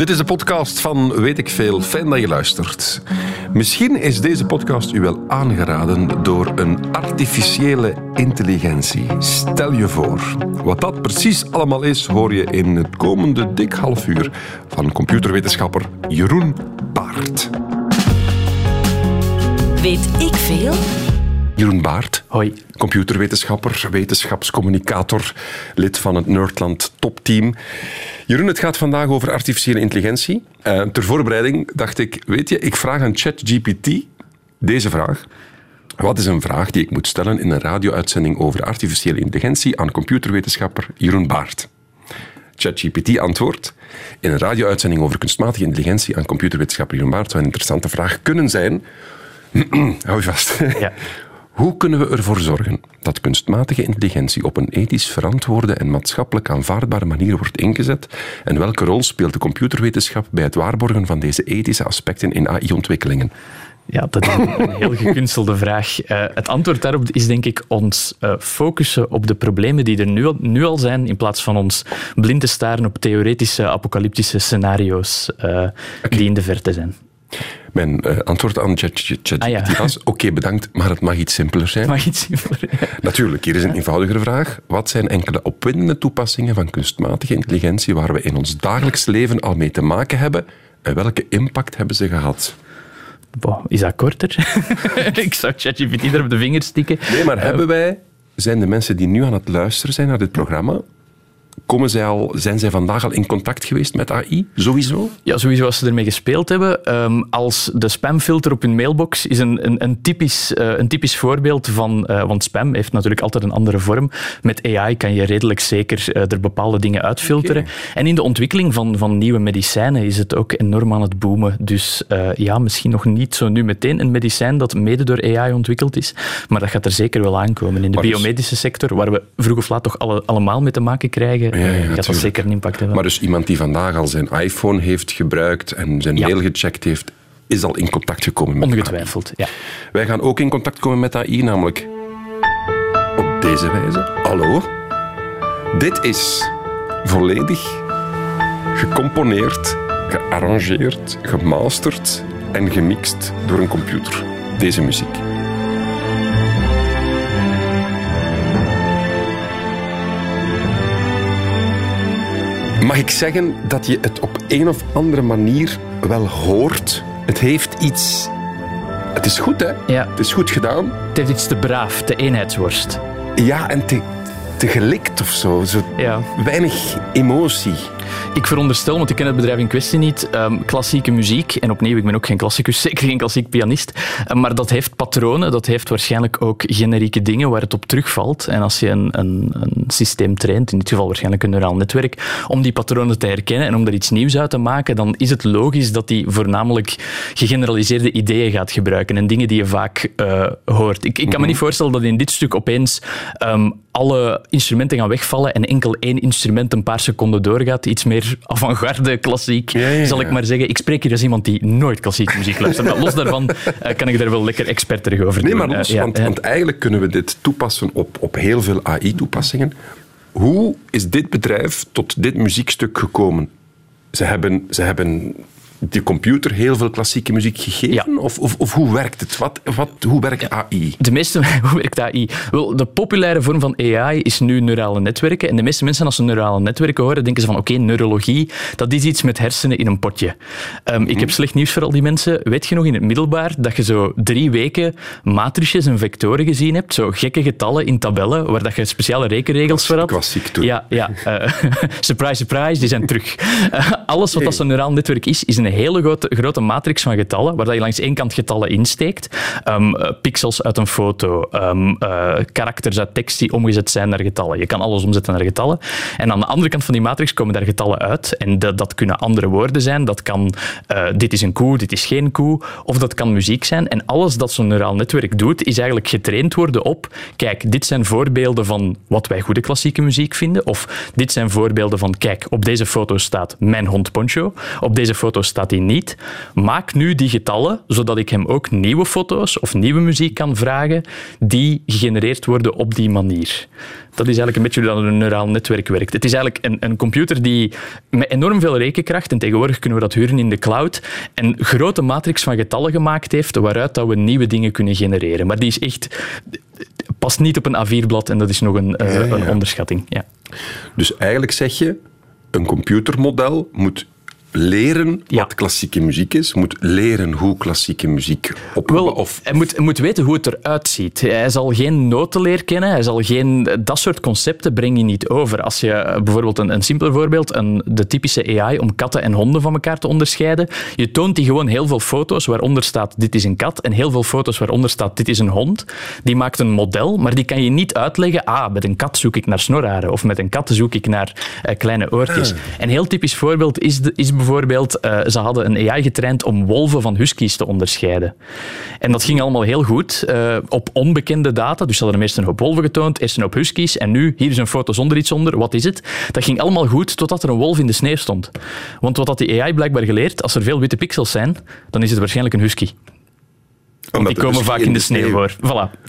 Dit is de podcast van Weet ik Veel. Fijn dat je luistert. Misschien is deze podcast u wel aangeraden door een artificiële intelligentie. Stel je voor. Wat dat precies allemaal is, hoor je in het komende dik half uur van computerwetenschapper Jeroen Baart. Weet ik veel? Jeroen Baart. Hoi. Computerwetenschapper, wetenschapscommunicator, lid van het Nerdland topteam. Jeroen, het gaat vandaag over artificiële intelligentie. Uh, ter voorbereiding dacht ik, weet je, ik vraag aan ChatGPT deze vraag. Wat is een vraag die ik moet stellen in een radio-uitzending over artificiële intelligentie aan computerwetenschapper Jeroen Baart? ChatGPT antwoordt. In een radio-uitzending over kunstmatige intelligentie aan computerwetenschapper Jeroen Baart zou een interessante vraag kunnen zijn. Hou je vast. Ja. Hoe kunnen we ervoor zorgen dat kunstmatige intelligentie op een ethisch verantwoorde en maatschappelijk aanvaardbare manier wordt ingezet? En welke rol speelt de computerwetenschap bij het waarborgen van deze ethische aspecten in AI-ontwikkelingen? Ja, dat is een heel gekunstelde vraag. Uh, het antwoord daarop is denk ik ons uh, focussen op de problemen die er nu al, nu al zijn, in plaats van ons blind te staren op theoretische apocalyptische scenario's uh, okay. die in de verte zijn. Mijn uh, antwoord aan ChatGPT ah, ja. was: Oké, bedankt, maar het mag iets simpeler zijn. Het mag iets simpeler. Natuurlijk, hier is een eenvoudigere vraag. Wat zijn enkele opwindende toepassingen van kunstmatige intelligentie waar we in ons dagelijks leven al mee te maken hebben en welke impact hebben ze gehad? Boah, is dat korter? Ik zou ChatGPT er op de vingers stikken. Nee, maar uh, hebben wij, zijn de mensen die nu aan het luisteren zijn naar dit programma, Komen zij al, zijn zij vandaag al in contact geweest met AI? Sowieso? Ja, sowieso als ze ermee gespeeld hebben. Um, als de spamfilter op hun mailbox is een, een, een typisch, uh, een typisch voorbeeld van... Uh, want spam heeft natuurlijk altijd een andere vorm. Met AI kan je redelijk zeker uh, er bepaalde dingen uitfilteren. Okay. En in de ontwikkeling van, van nieuwe medicijnen is het ook enorm aan het boomen. Dus ja, misschien nog niet zo nu meteen een medicijn dat mede door AI ontwikkeld is. Maar dat gaat er zeker wel aankomen. In de maar biomedische dus... sector, waar we vroeg of laat toch alle, allemaal mee te maken krijgen ja, ja, gaat dat zeker een impact hebben. Maar dus iemand die vandaag al zijn iPhone heeft gebruikt en zijn mail gecheckt heeft, is al in contact gekomen met Ongetwijfeld, ja. Wij gaan ook in contact komen met AI, namelijk op deze wijze. Hallo, dit is volledig gecomponeerd, gearrangeerd, gemasterd en gemixt door een computer. Deze muziek. Mag ik zeggen dat je het op een of andere manier wel hoort? Het heeft iets. Het is goed, hè? Ja. Het is goed gedaan. Het heeft iets te braaf, te eenheidsworst. Ja, en te, te gelikt of zo. zo ja. Weinig emotie. Ik veronderstel, want ik ken het bedrijf in kwestie niet, um, klassieke muziek. En opnieuw, ik ben ook geen klassicus, zeker geen klassiek pianist. Um, maar dat heeft patronen, dat heeft waarschijnlijk ook generieke dingen waar het op terugvalt. En als je een, een, een systeem traint, in dit geval waarschijnlijk een neuraal netwerk, om die patronen te herkennen en om er iets nieuws uit te maken, dan is het logisch dat die voornamelijk gegeneraliseerde ideeën gaat gebruiken en dingen die je vaak uh, hoort. Ik, ik kan me mhm. niet voorstellen dat in dit stuk opeens um, alle instrumenten gaan wegvallen en enkel één instrument een paar seconden doorgaat. Iets meer avant-garde, klassiek, ja, ja, ja. zal ik maar zeggen. Ik spreek hier als iemand die nooit klassieke muziek luistert. Maar los daarvan uh, kan ik er wel lekker experterig over nee, doen. Nee, maar los, uh, want, want, eigenlijk kunnen we dit toepassen op, op heel veel AI-toepassingen. Hoe is dit bedrijf tot dit muziekstuk gekomen? Ze hebben, ze hebben die computer heel veel klassieke muziek gegeven? Ja. Of, of, of, hoe werkt het? Wat, wat, hoe werkt AI? De meeste, hoe werkt AI? Wel, de populaire vorm van AI is nu neurale netwerken. En de meeste mensen, als ze neurale netwerken horen, denken ze van oké, okay, neurologie, dat is iets met hersenen in een potje. Um, Ik heb slecht nieuws voor al die mensen. Weet je nog in het middelbaar dat je zo drie weken matrices en vectoren gezien hebt? Zo gekke getallen in tabellen, waar dat je speciale rekenregels voor had? Ik was ziek toen. Ja, ja. Uh, surprise, surprise, die zijn terug. Uh, alles wat hey. dat zo'n neuraal netwerk is, is een hele grote, matrix van getallen, waar je langs één kant getallen insteekt. Um, pixels uit een foto, um, uh, karakters uit tekst die omgezet zijn naar getallen. Je kan alles omzetten naar getallen. En aan de andere kant van die matrix komen daar getallen uit. En dat, dat kunnen andere woorden zijn. Dat kan uh, dit is een koe, dit is geen koe. Of dat kan muziek zijn. En alles dat zo'n neuraal netwerk doet, is eigenlijk getraind worden op kijk, dit zijn voorbeelden van wat wij goede klassieke muziek vinden. Of dit zijn voorbeelden van kijk, op deze foto staat mijn hond Poncho. Op deze foto staat staat hij niet. Maak nu die getallen, zodat ik hem ook nieuwe foto's of nieuwe muziek kan vragen die gegenereerd worden op die manier. Dat is eigenlijk een beetje hoe dat een neuraal netwerk werkt. Het is eigenlijk een, een computer die met enorm veel rekenkracht, en tegenwoordig kunnen we dat huren in de cloud, een grote matrix van getallen gemaakt heeft waaruit dat we nieuwe dingen kunnen genereren. Maar die is echt past niet op een A4-blad en dat is nog een, uh, ja, ja. een onderschatting. Ja. Dus eigenlijk zeg je, een computermodel moet leren Ja. wat klassieke muziek is, moet leren hoe klassieke muziek op Wel, of hij, moet, hij moet weten hoe het eruit ziet. Hij zal geen notenleer kennen, hij zal geen... Dat soort concepten breng je niet over. Als je eh, bijvoorbeeld een, een simpeler voorbeeld, een, de typische AI om katten en honden van elkaar te onderscheiden, je toont die gewoon heel veel foto's waaronder staat dit is een kat en heel veel foto's waaronder staat dit is een hond. Die maakt een model, maar die kan je niet uitleggen, ah, met een kat zoek ik naar snorharen of met een kat zoek ik naar eh, kleine oortjes. Een heel typisch voorbeeld is, de, is bijvoorbeeld, eh, ze hadden een AI getraind om wolven van huskies te onderscheiden. En dat ging allemaal heel goed eh, op onbekende data. Dus ze hadden eerst een hoop wolven getoond, eerst een hoop huskies en nu, hier is een foto zonder iets onder, wat is het? Dat ging allemaal goed totdat er een wolf in de sneeuw stond. Want wat had die AI blijkbaar geleerd, als er veel witte pixels zijn, dan is het waarschijnlijk een husky. Want die komen dus vaak in de sneeuw voor. Voilà.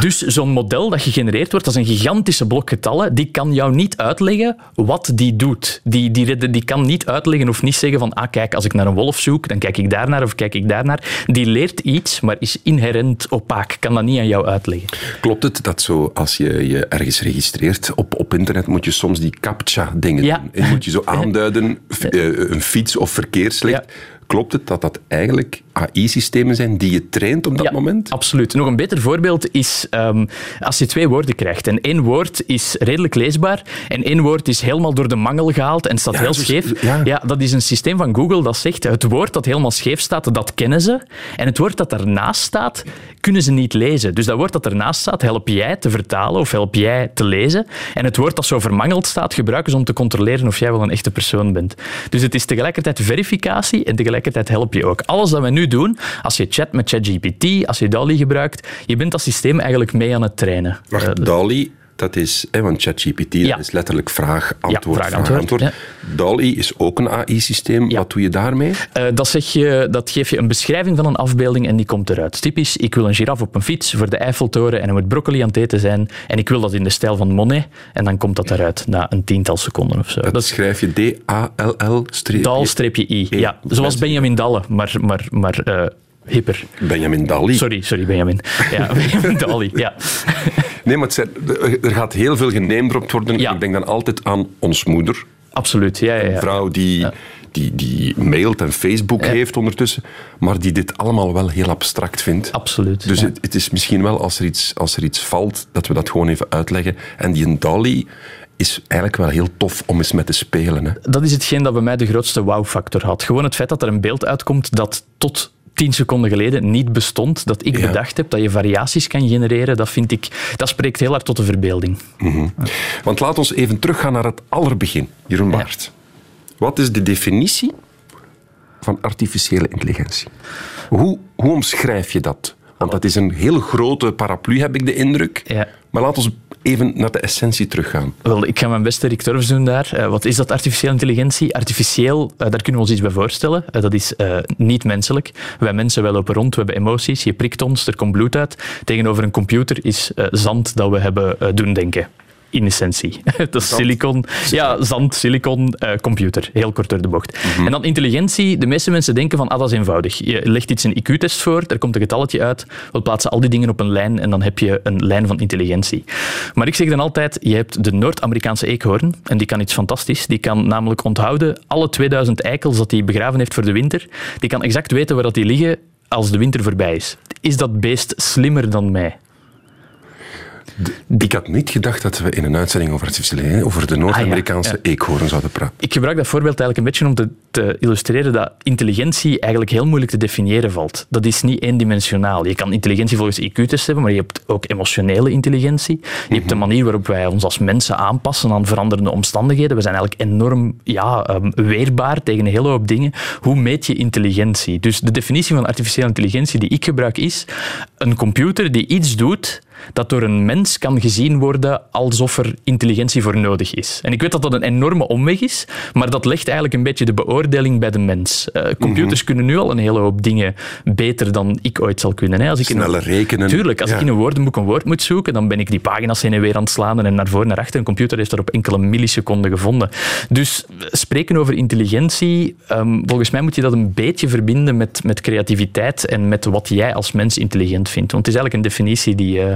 Dus zo'n model dat gegenereerd wordt, dat is een gigantische blok getallen, die kan jou niet uitleggen wat die doet. Die, die, die kan niet uitleggen of niet zeggen van, ah kijk, als ik naar een wolf zoek, dan kijk ik daarnaar of kijk ik daarnaar. Die leert iets, maar is inherent opaak. Kan dat niet aan jou uitleggen. Klopt het dat zo, als je je ergens registreert op, op internet, moet je soms die captcha-dingen Ja. doen? En moet je zo aanduiden, eh, een fiets of verkeerslicht. Ja. Klopt het dat dat eigenlijk AI-systemen zijn die je traint op dat Ja, moment? Absoluut. Nog een beter voorbeeld is ehm, als je twee woorden krijgt. En één woord is redelijk leesbaar en één woord is helemaal door de mangel gehaald en staat Ja, heel dus- scheef. ja. dat is een systeem van Google dat zegt het woord dat helemaal scheef staat, dat kennen ze. En het woord dat daarnaast staat, kunnen ze niet lezen. Dus dat woord dat ernaast staat, help jij te vertalen of help jij te lezen. En het woord dat zo vermangeld staat, gebruiken ze om te controleren of jij wel een echte persoon bent. Dus het is tegelijkertijd verificatie en tegelijkertijd help je ook. Alles dat we nu doen, als je chat met ChatGPT, als je DALI gebruikt, je bent dat systeem eigenlijk mee aan het trainen. Wacht, Eh, DALI, dat is, hè, want ChatGPT Ja. dat is letterlijk vraag, antwoord, vraag, vraag, antwoord, antwoord. DALI is ook een AI-systeem. Ja. Wat doe je daarmee? Eh, dat, zeg je, dat geef je een beschrijving van een afbeelding en die komt eruit. Typisch, ik wil een giraf op een fiets voor de Eiffeltoren en hij moet broccoli aan het eten zijn en ik wil dat in de stijl van Monet en dan komt dat eruit na een tiental seconden of zo. Dat, schrijf je D-A-L-L streepje. Dal-I. Ja, zoals Benjamin Dalle, maar, maar, maar eh, hipper. Benjamin Dali. Sorry, sorry Benjamin. Ja, Benjamin Dali, ja. Nee, maar zijn- er gaat heel veel geneemdropt worden. Ja. Ik denk dan altijd aan ons moeder. Absoluut, ja, ja, Een ja. vrouw die, die, die mailt en Facebook heeft ondertussen, maar die dit allemaal wel heel abstract vindt. Absoluut. Dus ja. het, het is misschien wel, als er, iets, als er iets valt, dat we dat gewoon even uitleggen. En die Dali is eigenlijk wel heel tof om eens met te spelen. Hè. Dat is hetgeen dat bij mij de grootste wow-factor had. Gewoon het feit dat er een beeld uitkomt dat tot tien seconden geleden niet bestond, dat ik Ja. bedacht heb, dat je variaties kan genereren, dat vind ik, dat spreekt heel hard tot de verbeelding. Want laat ons even teruggaan naar het allerbegin. Jeroen Ja. Baert. Wat is de definitie van artificiële intelligentie? Hoe, hoe omschrijf je dat? Want dat is een heel grote paraplu, heb ik de indruk. Ja. Maar laat ons even naar de essentie teruggaan. Wel, ik ga mijn beste Rick doen daar. Eh, wat is dat artificiële intelligentie? Artificieel, eh, daar kunnen we ons iets bij voorstellen. Eh, dat is niet menselijk. Wij mensen lopen rond, we hebben emoties, je prikt ons, er komt bloed uit. Tegenover een computer is zand dat we hebben doen denken. In essentie. dat is silicon. Ja, zand, silicon, eh, computer. Heel kort door de bocht. En dan intelligentie. De meeste mensen denken van, ah, dat is eenvoudig. Je legt iets een IQ-test voor, er komt een getalletje uit, we plaatsen al die dingen op een lijn en dan heb je een lijn van intelligentie. Maar ik zeg dan altijd, je hebt de Noord-Amerikaanse eekhoorn en die kan iets fantastisch. Die kan namelijk onthouden alle 2000 eikels dat hij begraven heeft voor de winter. Die kan exact weten waar dat die liggen als de winter voorbij is. Is dat beest slimmer dan mij? Ik had niet gedacht dat we in een uitzending over artificiële intelligentie, over de Noord-Amerikaanse ja. eekhoorn zouden praten. Ik gebruik dat voorbeeld eigenlijk een beetje om te, te illustreren dat intelligentie eigenlijk heel moeilijk te definiëren valt. Dat is niet eendimensionaal. Je kan intelligentie volgens IQ-test hebben, maar je hebt ook emotionele intelligentie. Je hebt de manier waarop wij ons als mensen aanpassen aan veranderende omstandigheden. We zijn eigenlijk enorm ja, ehm, weerbaar tegen een hele hoop dingen. Hoe meet je intelligentie? Dus de definitie van artificiële intelligentie die ik gebruik is een computer die iets doet dat door een mens kan gezien worden alsof er intelligentie voor nodig is. En ik weet dat dat een enorme omweg is, maar dat legt eigenlijk een beetje de beoordeling bij de mens. Uh, computers mhm. kunnen nu al een hele hoop dingen beter dan ik ooit zal kunnen. Hè. Als ik Sneller rekenen. Tuurlijk, als ik in een woordenboek een woord moet zoeken, dan ben ik die pagina's heen en weer aan het slaan en naar voren naar achter. Een computer heeft dat op enkele milliseconden gevonden. Dus spreken over intelligentie, um, volgens mij moet je dat een beetje verbinden met, met creativiteit en met wat jij als mens intelligent vindt. Want het is eigenlijk een definitie die... Uh,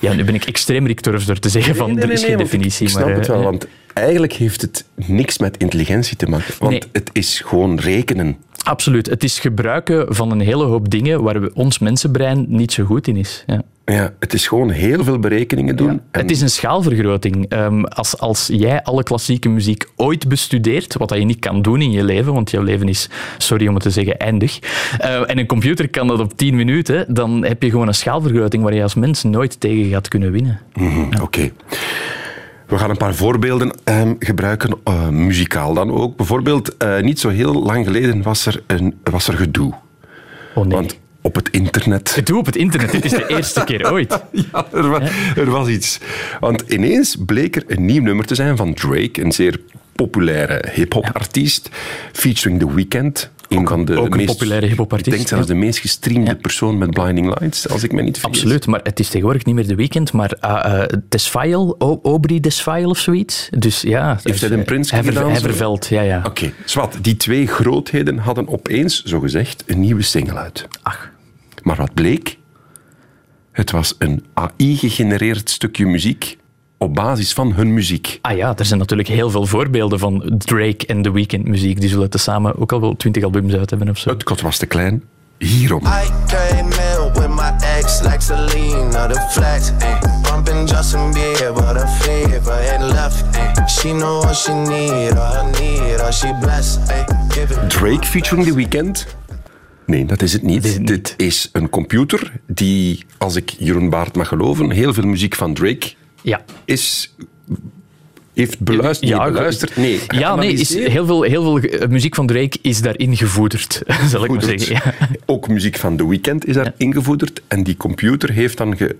ja, nu ben ik extreem rikturf door te zeggen van er is geen definitie. Ik, snap maar, het wel, uh, want eigenlijk heeft het niks met intelligentie te maken. Want nee. het is gewoon rekenen. Absoluut. Het is gebruiken van een hele hoop dingen waar we, ons mensenbrein niet zo goed in is. Ja. Ja, het is gewoon heel veel berekeningen doen. en... Het is een schaalvergroting. Um, als, als jij alle klassieke muziek ooit bestudeert, wat dat je niet kan doen in je leven, want jouw leven is, sorry om het te zeggen, eindig, uh, en een computer kan dat op 10 minuten, dan heb je gewoon een schaalvergroting waar je als mens nooit tegen gaat kunnen winnen. Mm -hmm, ja. Oké. Okay. We gaan een paar voorbeelden um, gebruiken, uh, muzikaal dan ook. Bijvoorbeeld, uh, niet zo heel lang geleden was er, een, was er gedoe. Oh nee. Want op het internet. Het doe op het internet, dit is de eerste keer ooit. Ja, er was, er was iets. Want ineens bleek er een nieuw nummer te zijn van Drake, een zeer populaire hip-hop artiest, featuring The Weeknd. Een ook, van de, ook de meest, populaire hip-hop artiest. Ik denk zelfs de meest gestreamde ja. persoon met Blinding Lights, als ik me niet vergis. Absoluut, maar het is tegenwoordig niet meer The Weeknd, maar uh, uh, Desfile, Aubrey Desfile of zoiets. Dus ja. Heeft hij een prins Hever, gedaan? Heverveld, ja, ja. Oké, okay. Die twee grootheden hadden opeens, zogezegd, een nieuwe single uit. Ach. Maar wat bleek? Het was een AI-gegenereerd stukje muziek op basis van hun muziek. Ah ja, er zijn natuurlijk heel veel voorbeelden van Drake en The Weeknd muziek. Die zullen tezamen ook al wel twintig albums uit hebben of zo. Het kot was te klein. Hierom. I came in with my ex like Selena, the flex, eh. Bumping Justin Bieber, the fever and left, eh. She know what she need, all I need, all she blessed, eh. Drake featuring The Weeknd? Nee, dat is het niet. Dit is, Dit is een computer die, als ik Jeroen Baart mag geloven, heel veel muziek van Drake ja. is heeft beluisterd. Ja, nee, beluisterd. Nee, ja, nee is heel, veel, heel veel muziek van Drake is daarin gevoederd, zal ik maar zeggen. Ja. Ook muziek van The Weeknd is daarin ja. gevoederd. En die computer heeft dan ge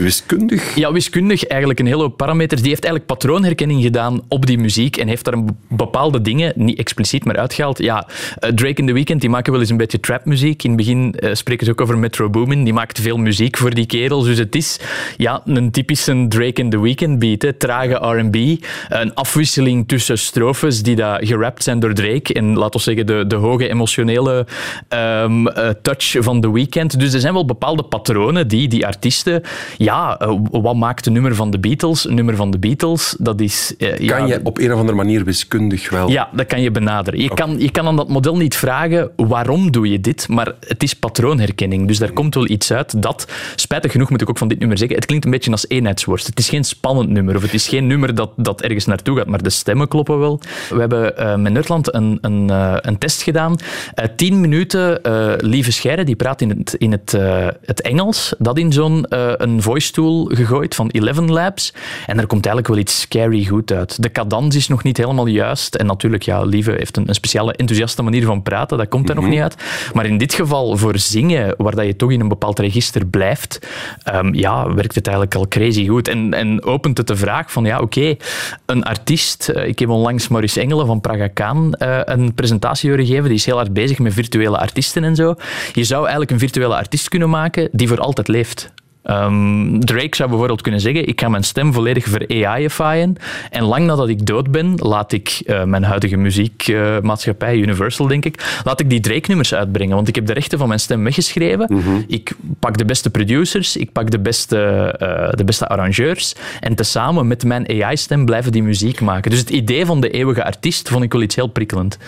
wiskundig? Ja, wiskundig eigenlijk een hele hoop parameters. Die heeft eigenlijk patroonherkenning gedaan op die muziek en heeft daar een bepaalde dingen, niet expliciet, maar uitgehaald. Ja, uh, Drake in The Weeknd, die maken wel eens een beetje trapmuziek. In het begin uh, spreken ze ook over Metro Boomin. Die maakt veel muziek voor die kerels. Dus het is ja, een typische Drake in The Weeknd beat. Trage R&B. Een afwisseling tussen strofes die daar gerapt zijn door Drake. En laten we zeggen, de, de hoge emotionele um, uh, touch van The Weeknd. Dus er zijn wel bepaalde patronen die die artiesten ja, uh, wat maakt een nummer van de Beatles? Een nummer van de Beatles, dat is... Uh, kan ja, je op een of andere manier wiskundig wel... Ja, dat kan je benaderen. Je, okay. kan, je kan aan dat model niet vragen waarom doe je dit, maar het is patroonherkenning. Dus daar komt wel iets uit dat, spijtig genoeg moet ik ook van dit nummer zeggen, het klinkt een beetje als eenheidsworst. Het is geen spannend nummer, of het is geen nummer dat, dat ergens naartoe gaat, maar de stemmen kloppen wel. We hebben uh, met Nerdland een, een, uh, een test gedaan. Uh, tien minuten Lieve Scheire, die praat in het, in het, het Engels, dat in zo'n een voice tool gegooid van Eleven Labs. En er komt eigenlijk wel iets scary goed uit. De cadans is nog niet helemaal juist. En natuurlijk, ja, Lieve heeft een, een speciale enthousiaste manier van praten. Dat komt er mm -hmm. nog niet uit. Maar in dit geval, voor zingen, waar dat je toch in een bepaald register blijft, um, ja, werkt het eigenlijk al crazy goed. En, en opent het de vraag van, ja, oké, okay, een artiest... Uh, ik heb onlangs Maurice Engelen van Praga Khan uh, een presentatie horen geven. Die is heel hard bezig met virtuele artiesten en zo. Je zou eigenlijk een virtuele artiest kunnen maken die voor altijd leeft. Um, Drake zou bijvoorbeeld kunnen zeggen: Ik ga mijn stem volledig ver-AI'ifyen. En lang nadat ik dood ben, laat ik uh, mijn huidige muziekmaatschappij, uh, Universal denk ik, laat ik die Drake-nummers uitbrengen. Want ik heb de rechten van mijn stem weggeschreven. Mm -hmm. Ik pak de beste producers, ik pak de beste, uh, de beste arrangeurs. En tezamen met mijn AI-stem blijven die muziek maken. Dus het idee van de eeuwige artiest vond ik wel iets heel prikkelend.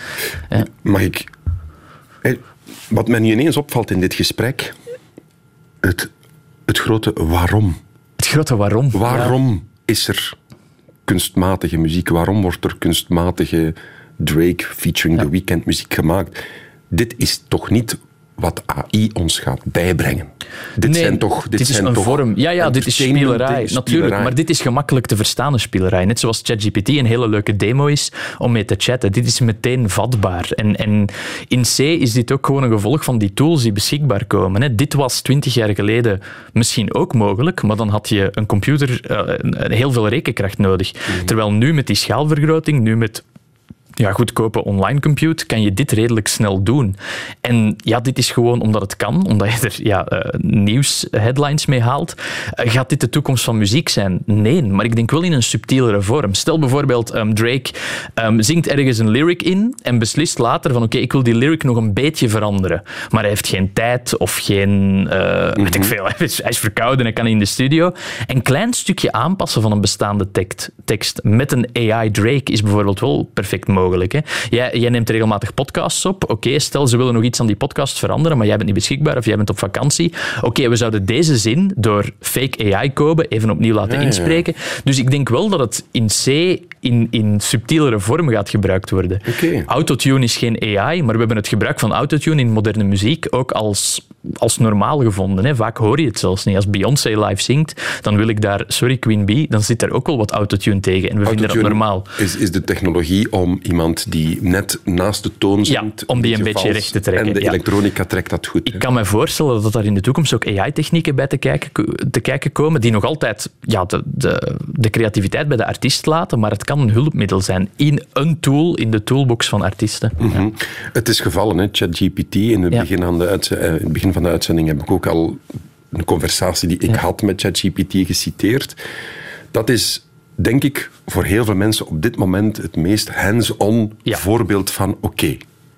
Ja. Mag ik. Wat mij nu ineens opvalt in dit gesprek. Het het grote waarom. Het grote waarom. Waarom ja. is er kunstmatige muziek? Waarom wordt er kunstmatige Drake featuring ja. The Weeknd muziek gemaakt? Dit is toch niet wat AI ons gaat bijbrengen. Dit Nee, zijn toch... Dit, is zijn een toch vorm. Ja, ja, dit is spielerij. Natuurlijk, maar dit is gemakkelijk te verstaande spielerij. Net zoals ChatGPT een hele leuke demo is om mee te chatten. Dit is meteen vatbaar. En, en in C is dit ook gewoon een gevolg van die tools die beschikbaar komen. Hè. Dit was twintig jaar geleden misschien ook mogelijk, maar dan had je een computer eh, heel veel rekenkracht nodig. Mhm. Terwijl nu met die schaalvergroting, nu met ja, goedkope online compute, kan je dit redelijk snel doen. En ja, dit is gewoon omdat het kan, omdat je er ja, eh, nieuwsheadlines mee haalt. Eh, gaat dit de toekomst van muziek zijn? Nee, maar ik denk wel in een subtielere vorm. Stel bijvoorbeeld, ehm, Drake ehm, zingt ergens een lyric in en beslist later van oké, ik wil die lyric nog een beetje veranderen. Maar hij heeft geen tijd of geen, eh, weet ik veel, hij is, hij is verkouden en kan in de studio. Een klein stukje aanpassen van een bestaande tekst, tekst met een AI Drake is bijvoorbeeld wel perfect mogelijk. Hè? Jij, jij neemt regelmatig podcasts op. Oké, stel ze willen nog iets aan die podcast veranderen, maar jij bent niet beschikbaar of jij bent op vakantie. Oké, we zouden deze zin door fake AI-code even opnieuw laten Ja, ja. inspreken. Dus ik denk wel dat het in C in, in subtielere vorm gaat gebruikt worden. Autotune is geen AI, maar we hebben het gebruik van autotune in moderne muziek ook als, als normaal gevonden. Hè. Vaak hoor je het zelfs niet. Als Beyoncé live zingt, dan wil ik daar, sorry Queen Bee, dan zit daar ook wel wat autotune tegen. En we vinden dat normaal. Is, is de technologie om iemand die net naast de toon zingt... om die een beetje recht te trekken, En de ja. elektronica trekt dat goed. Ik kan me voorstellen dat daar in de toekomst ook AI-technieken bij te kijken, te kijken komen, die nog altijd ja, de, de, de creativiteit bij de artiest laten, maar het kan een hulpmiddel zijn in een tool in de toolbox van artiesten. Mhm. Het is gevallen, hè, ChatGPT. In, het begin aan de uitze- eh, in het begin van de uitzending heb ik ook al een conversatie die ik had met ChatGPT geciteerd. Dat is, denk ik, voor heel veel mensen op dit moment het meest hands-on Ja. voorbeeld van oké,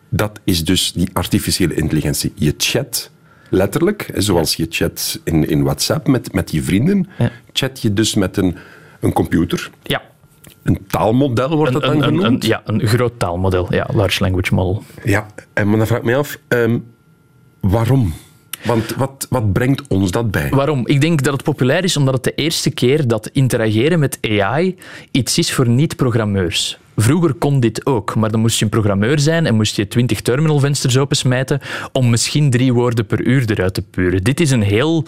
dat is dus die artificiële intelligentie. Je chat letterlijk, zoals je chat in, in WhatsApp met, met je vrienden, Ja. chat je dus met een, een computer. Ja, Een taalmodel wordt dat dan een, genoemd. een- ja, een groot taalmodel, ja, large language model. Ja, en maar dan vraag ik mij af, ehm, waarom? Want wat, wat brengt ons dat bij? Waarom? Ik denk dat het populair is omdat het de eerste keer dat interageren met AI iets is voor niet-programmeurs. Vroeger kon dit ook, maar dan moest je een programmeur zijn en moest je twintig terminalvensters opensmijten om misschien drie woorden per uur eruit te puren. Dit is een heel...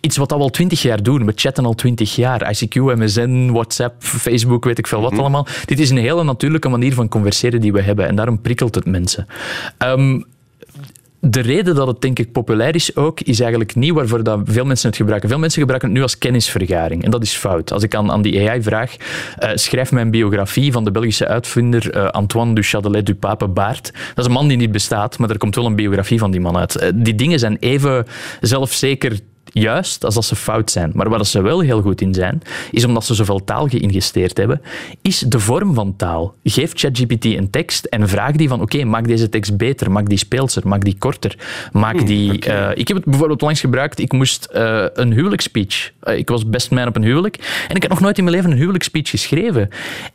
Iets wat we al twintig jaar doen. We chatten al twintig jaar. ICQ, MSN, WhatsApp, Facebook, weet ik veel wat allemaal. Dit is een hele natuurlijke manier van converseren die we hebben en daarom prikkelt het mensen. Ehm, de reden dat het denk ik populair is ook, is eigenlijk niet waarvoor dat veel mensen het gebruiken. Veel mensen gebruiken het nu als kennisvergaring. En dat is fout. Als ik aan, aan die AI vraag, eh, schrijf mij een biografie van de Belgische uitvinder eh, Antoine du Châtelet du Pape Baert. Dat is een man die niet bestaat, maar er komt wel een biografie van die man uit. Eh, die dingen zijn even zelfzeker juist als dat ze fout zijn. Maar waar ze wel heel goed in zijn, is omdat ze zoveel taal geïnvesteerd hebben, is de vorm van taal. Geef ChatGPT een tekst en vraag die van oké, maak deze tekst beter, maak die speelser, maak die korter, maak die... eh, ik heb het bijvoorbeeld onlangs gebruikt, ik moest eh, een huwelijksspeech. Eh, ik was best man op een huwelijk en ik had nog nooit in mijn leven een huwelijksspeech geschreven.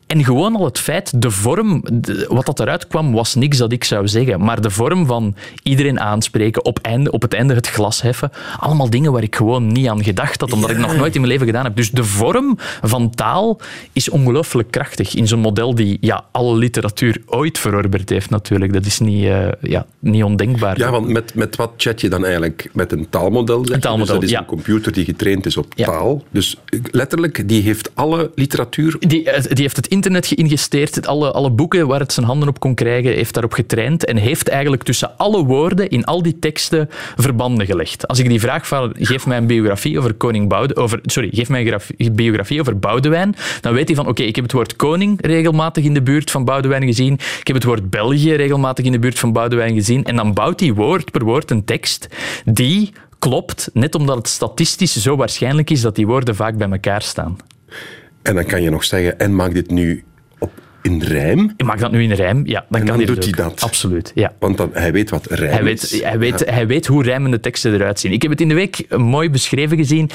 En gewoon al het feit, de vorm, de- wat dat eruit kwam, was niks dat ik zou zeggen. Maar de vorm van iedereen aanspreken, op, einde, op het einde het glas heffen, allemaal dingen waar ik gewoon niet aan gedacht had, omdat ik nog nooit in mijn leven gedaan heb. Dus de vorm van taal is ongelooflijk krachtig in zo'n model die ja, alle literatuur ooit verorberd heeft natuurlijk. Dat is niet, eh, ja, niet ondenkbaar. Ja, want met, met wat chat je dan eigenlijk? Met een taalmodel? Een taalmodel, dus dat is ja. een computer die getraind is op Ja. taal. Dus letterlijk, die heeft alle literatuur... Die, eh, die heeft het internet geïnvesteerd, alle, alle boeken waar het zijn handen op kon krijgen, heeft daarop getraind en heeft eigenlijk tussen alle woorden in al die teksten verbanden gelegd. Als ik die vraag van, geef mij een biografie over koning Boudewijn, over, sorry, geef mij een graf- biografie over Boudewijn, dan weet hij van, oké, ik heb het woord koning regelmatig in de buurt van Boudewijn gezien, ik heb het woord België regelmatig in de buurt van Boudewijn gezien, en dan bouwt hij woord per woord een tekst die klopt, net omdat het statistisch zo waarschijnlijk is dat die woorden vaak bij elkaar staan. En dan kan je nog zeggen, en maak dit nu in rijm. Ik maak dat nu in rijm, ja, dan En kan dan doet het hij dat. Absoluut, ja. Want dan, hij weet wat rijm Hij is. weet, hij, weet, hij weet hoe rijmende teksten eruit zien. Ik heb het in de week mooi beschreven gezien.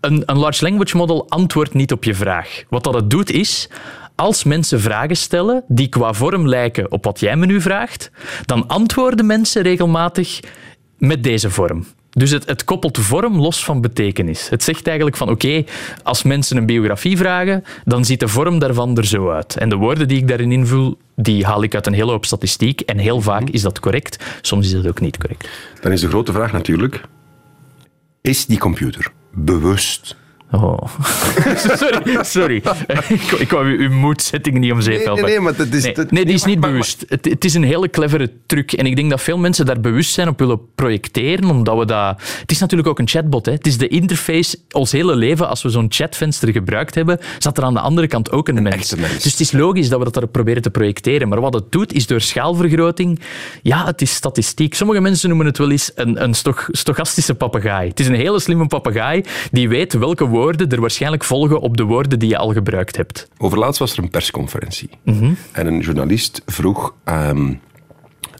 Een, een large language model antwoordt niet op je vraag. Wat dat het doet is, als mensen vragen stellen die qua vorm lijken op wat jij me nu vraagt, dan antwoorden mensen regelmatig met deze vorm. Dus het, het koppelt vorm los van betekenis. Het zegt eigenlijk van oké, als mensen een biografie vragen, dan ziet de vorm daarvan er zo uit. En de woorden die ik daarin invul, die haal ik uit een hele hoop statistiek. En heel vaak is dat correct, soms is dat ook niet correct. Dan is de grote vraag natuurlijk, is die computer bewust Oh. sorry, sorry. ik, ik wou uw moedsetting niet om zeep Nee, helpen. nee, nee, maar dat is- Nee, dat- nee, die is maar- niet maar- bewust. Het, het is een hele clevere truc. En ik denk dat veel mensen daar bewust zijn op willen projecteren, omdat we dat... Het is natuurlijk ook een chatbot. Hè. Het is de interface. Ons hele leven, als we zo'n chatvenster gebruikt hebben, zat er aan de andere kant ook een, mens. mens. Dus het is logisch dat we dat daarop proberen te projecteren. Maar wat het doet, is door schaalvergroting... Ja, het is statistiek. Sommige mensen noemen het wel eens een, een stoch- stochastische papegaai. Het is een hele slimme papegaai die weet welke woorden er waarschijnlijk volgen op de woorden die je al gebruikt hebt. Overlaatst was er een persconferentie. Mhm. En een journalist vroeg ehm,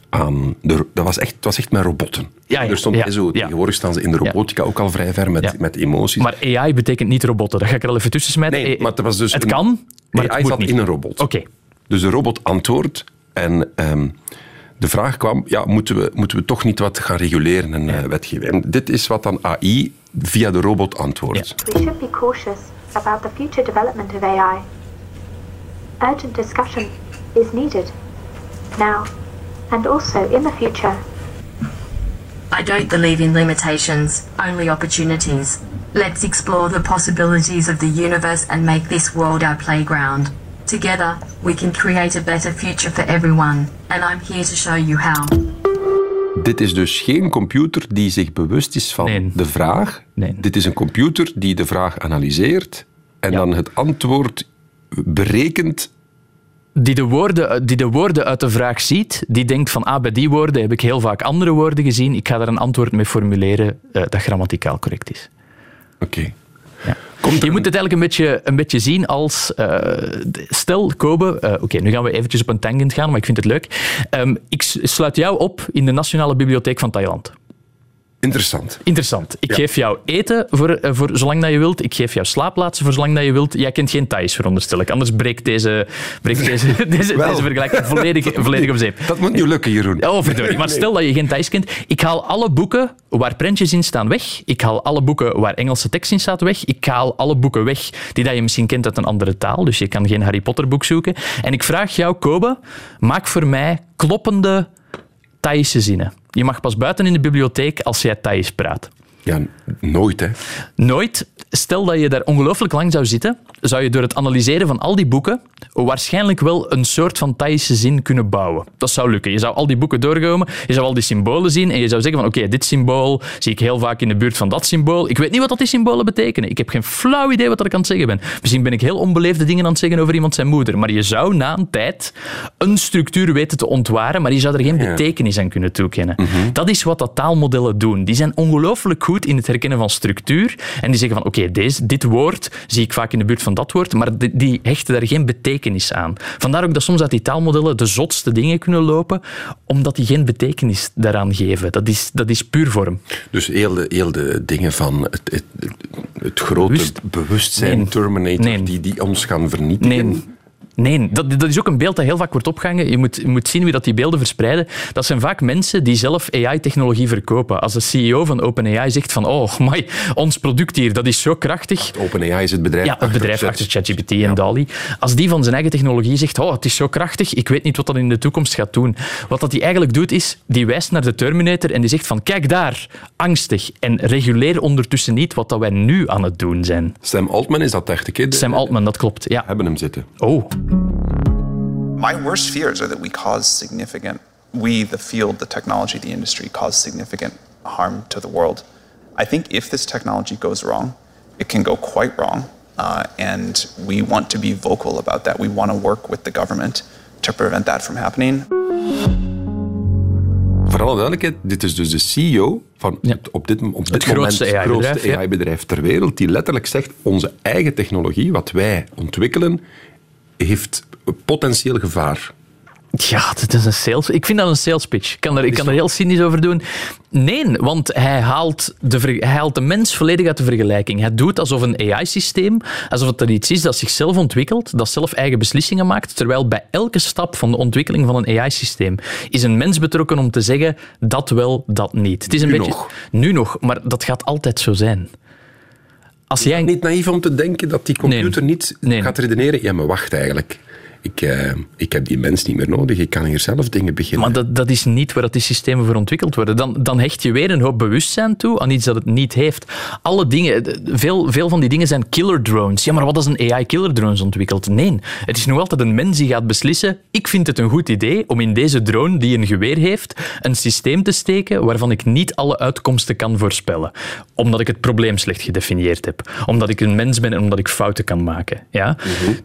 aan... De, dat was echt, het was echt met robotten. Ja, ja, er stond ja, zo. Tegenwoordig staan ze in de robotica ook al vrij ver met, met emoties. Maar AI betekent niet robotten. Dat ga ik er al even tussen smijten. nee, maar het was dus... het een- kan, maar AI het zat niet. in een robot. Oké. Dus de robot antwoordt en ehm, de vraag kwam, ja, moeten, we, moeten we toch niet wat gaan reguleren en eh, wetgeven? En dit is wat dan AI via de robot antwoordt. We should be cautious about the future development of AI. Urgent discussion is needed now and also in the future. I don't believe in limitations, only opportunities. Let's explore the possibilities of the universe and make this world our playground. Together, we can create a better future for everyone, and I'm here to show you how. Dit is dus geen computer die zich bewust is van Nee. de vraag. Nee. Dit is een computer die de vraag analyseert en Ja. dan het antwoord berekent. Die de, woorden, die de woorden uit de vraag ziet, die denkt van ah, bij die woorden heb ik heel vaak andere woorden gezien. Ik ga daar een antwoord mee formuleren eh, dat grammaticaal correct is. Oké. Ja. je moet het eigenlijk een beetje, een beetje zien als... eh, stel, Kobe... eh, Oké, nu gaan we eventjes op een tangent gaan, maar ik vind het leuk. Ehm, ik sluit jou op in de Nationale Bibliotheek van Thailand. Interessant. Interessant. Ik Ja. geef jou eten voor, eh, voor zolang dat je wilt. Ik geef jou slaapplaatsen voor zolang dat je wilt. Jij kent geen Thais, veronderstel ik. Anders breekt deze, breekt deze, deze vergelijking volledig, volledig op zeep. Dat moet nu lukken, Jeroen. Oh, verdorie. Maar stel dat je geen Thais kent. Ik haal alle boeken waar prentjes in staan weg. Ik haal alle boeken waar Engelse tekst in staat weg. Ik haal alle boeken weg die dat je misschien kent uit een andere taal. Dus je kan geen Harry Potter boek zoeken. En ik vraag jou, Kobe, maak voor mij kloppende Thaise zinnen. Je mag pas buiten in de bibliotheek als jij Thais praat. Ja, nooit, hè. Nooit. Stel dat je daar ongelooflijk lang zou zitten, zou je door het analyseren van al die boeken waarschijnlijk wel een soort van Thaise zin kunnen bouwen. Dat zou lukken. Je zou al die boeken doorkomen, je zou al die symbolen zien en je zou zeggen van oké, dit symbool zie ik heel vaak in de buurt van dat symbool. Ik weet niet wat dat die symbolen betekenen. Ik heb geen flauw idee wat ik aan het zeggen ben. Misschien ben ik heel onbeleefde dingen aan het zeggen over iemand zijn moeder, maar je zou na een tijd een structuur weten te ontwaren, maar je zou er geen betekenis aan kunnen toekennen. Dat is wat dat taalmodellen doen. Die zijn ongelooflijk goed in het herkennen van structuur. En die zeggen van, oké, deze dit woord zie ik vaak in de buurt van dat woord, maar die, die hechten daar geen betekenis aan. Vandaar ook dat soms uit die taalmodellen de zotste dingen kunnen lopen, omdat die geen betekenis daaraan geven. Dat is, dat is puur vorm. Dus heel de, heel de dingen van het, het, het grote Bewust- bewustzijn, Nee. Terminator, Nee. Die, die ons gaan vernietigen. Nee. Nee, dat, dat is ook een beeld dat heel vaak wordt opgehangen. Je moet, je moet zien wie dat die beelden verspreiden. Dat zijn vaak mensen die zelf AI-technologie verkopen. Als de CEO van OpenAI zegt van oh, my, ons product hier, dat is zo krachtig. OpenAI is het bedrijf Ja, het achter bedrijf achter ChatGPT en DALI. Als die van zijn eigen technologie zegt, oh, het is zo krachtig, ik weet niet wat dat in de toekomst gaat doen. Wat dat hij eigenlijk doet, is, die wijst naar de Terminator en die zegt van, kijk daar, angstig. En reguleer ondertussen niet wat dat wij nu aan het doen zijn. Sam Altman is dat echt, hè? Sam Altman, dat klopt. Ja. hebben hem zitten. Oh, My worst fears are that we cause significant, we, the field, the technology, the industry, cause significant harm to the world. I think if this technology goes wrong, it can go quite wrong. Uh, and we want to be vocal about that. We want to work with the government to prevent that from happening. Voor alle duidelijkheid, dit is dus de CEO van Ja. op dit, op dit Het moment grootste het AI-bedrijf, grootste ja. AI-bedrijf ter wereld, die letterlijk zegt, onze eigen technologie, wat wij ontwikkelen, heeft potentieel gevaar. Ja, dat is een sales... Ik vind dat een sales pitch. Ik kan er, ik kan er heel cynisch over doen. Nee, want hij haalt, de, hij haalt de mens volledig uit de vergelijking. Hij doet alsof een AI-systeem, alsof het er iets is dat zichzelf ontwikkelt, dat zelf eigen beslissingen maakt, terwijl bij elke stap van de ontwikkeling van een AI-systeem is een mens betrokken om te zeggen dat wel, dat niet. Het is een Nu beetje... nog. Nu nog, maar dat gaat altijd zo zijn. Als jij... Niet naïef om te denken dat die computer Nee. niet Nee. gaat redeneren. Ja, maar wacht eigenlijk. Ik, eh, ik heb die mens niet meer nodig. Ik kan hier zelf dingen beginnen. Maar dat, dat is niet waar dat die systemen voor ontwikkeld worden. Dan, dan hecht je weer een hoop bewustzijn toe aan iets dat het niet heeft. Alle dingen, de- veel, veel van die dingen zijn killer drones. Ja, maar wat als een AI killer drones ontwikkelt? Nee, het is nog altijd een mens die gaat beslissen. Ik vind het een goed idee om in deze drone die een geweer heeft, een systeem te steken waarvan ik niet alle uitkomsten kan voorspellen. Omdat ik het probleem slecht gedefinieerd heb. Omdat ik een mens ben en omdat ik fouten kan maken. Ja?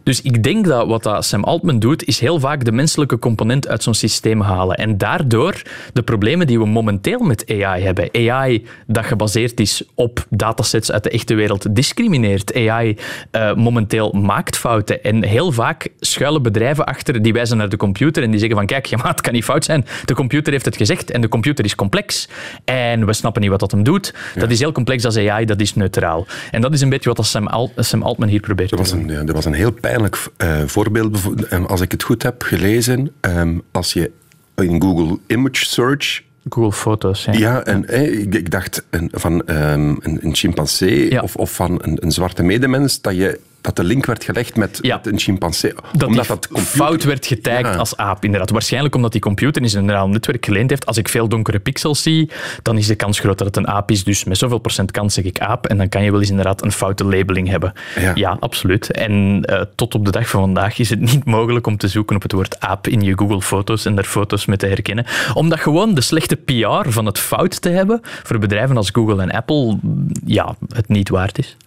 Dus ik denk dat wat dat Sam Altman doet, is heel vaak de menselijke component uit zo'n systeem halen. En daardoor de problemen die we momenteel met AI hebben. AI dat gebaseerd is op datasets uit de echte wereld discrimineert. AI eh, momenteel maakt fouten. En heel vaak schuilen bedrijven achter, die wijzen naar de computer en die zeggen van kijk, ja, maar het kan niet fout zijn. De computer heeft het gezegd en de computer is complex. En we snappen niet wat dat hem doet. Dat is heel complex als AI, dat is neutraal. En dat is een beetje wat dat Sam, Al- Sam Altman hier probeert Er te was doen. een, er was een heel pijnlijk eh, voorbeeld, ehm, als ik het goed heb gelezen. ehm, als je in Google Image Search. Google Foto's, ja. Ja, en, eh, ik, ik dacht een, van ehm, een, een chimpansee Ja. of, of van een, een zwarte medemens, dat, je, dat de link werd gelegd met, Ja. met een chimpansee. dat omdat dat computer- fout werd getagd Ja. als aap, inderdaad. Waarschijnlijk omdat die computer in zijn neuraal netwerk geleend heeft. Als ik veel donkere pixels zie, dan is de kans groot dat het een aap is. Dus met zoveel procent kans zeg ik aap. En dan kan je wel eens inderdaad een foute labeling hebben. Ja. absoluut. En eh, tot op de dag van vandaag is het niet mogelijk om te zoeken op het woord aap in je Google Foto's en daar foto's mee te herkennen. Omdat gewoon de slechte PR van het fout te hebben voor bedrijven als Google en Apple ja, het niet waard is.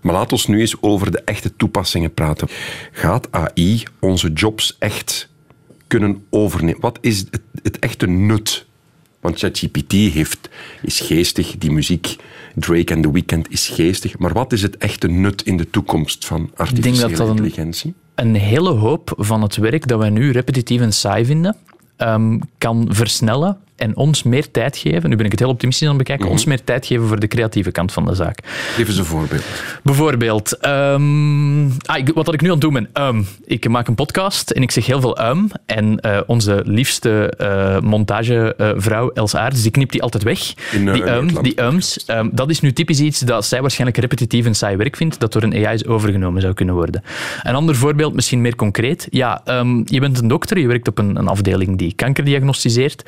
Maar laten we nu eens over de echte toepassingen praten. Gaat AI onze jobs echt kunnen overnemen? Wat is het, het echte nut? Want ChatGPT heeft, is geestig, die muziek, Drake en The Weeknd is geestig. Maar wat is het echte nut in de toekomst van artificiële dat intelligentie? een hele hoop van het werk dat wij nu repetitief en saai vinden, ehm, kan versnellen en ons meer tijd geven. Nu ben ik het heel optimistisch aan het bekijken. Mhm. Ons meer tijd geven voor de creatieve kant van de zaak. Geef eens een voorbeeld. Bijvoorbeeld, ehm, ah, wat dat ik nu aan het doen ben. ehm, ik maak een podcast en ik zeg heel veel um. En eh, onze liefste eh, montagevrouw Els Aarts, die knipt die altijd weg. In, eh, die, um, die ums. dat is nu typisch iets dat zij waarschijnlijk repetitief en saai werk vindt, dat door een AI is overgenomen zou kunnen worden. Een ander voorbeeld, misschien meer concreet. Ja, je bent een dokter, je werkt op een, een afdeling die kanker diagnosticeert.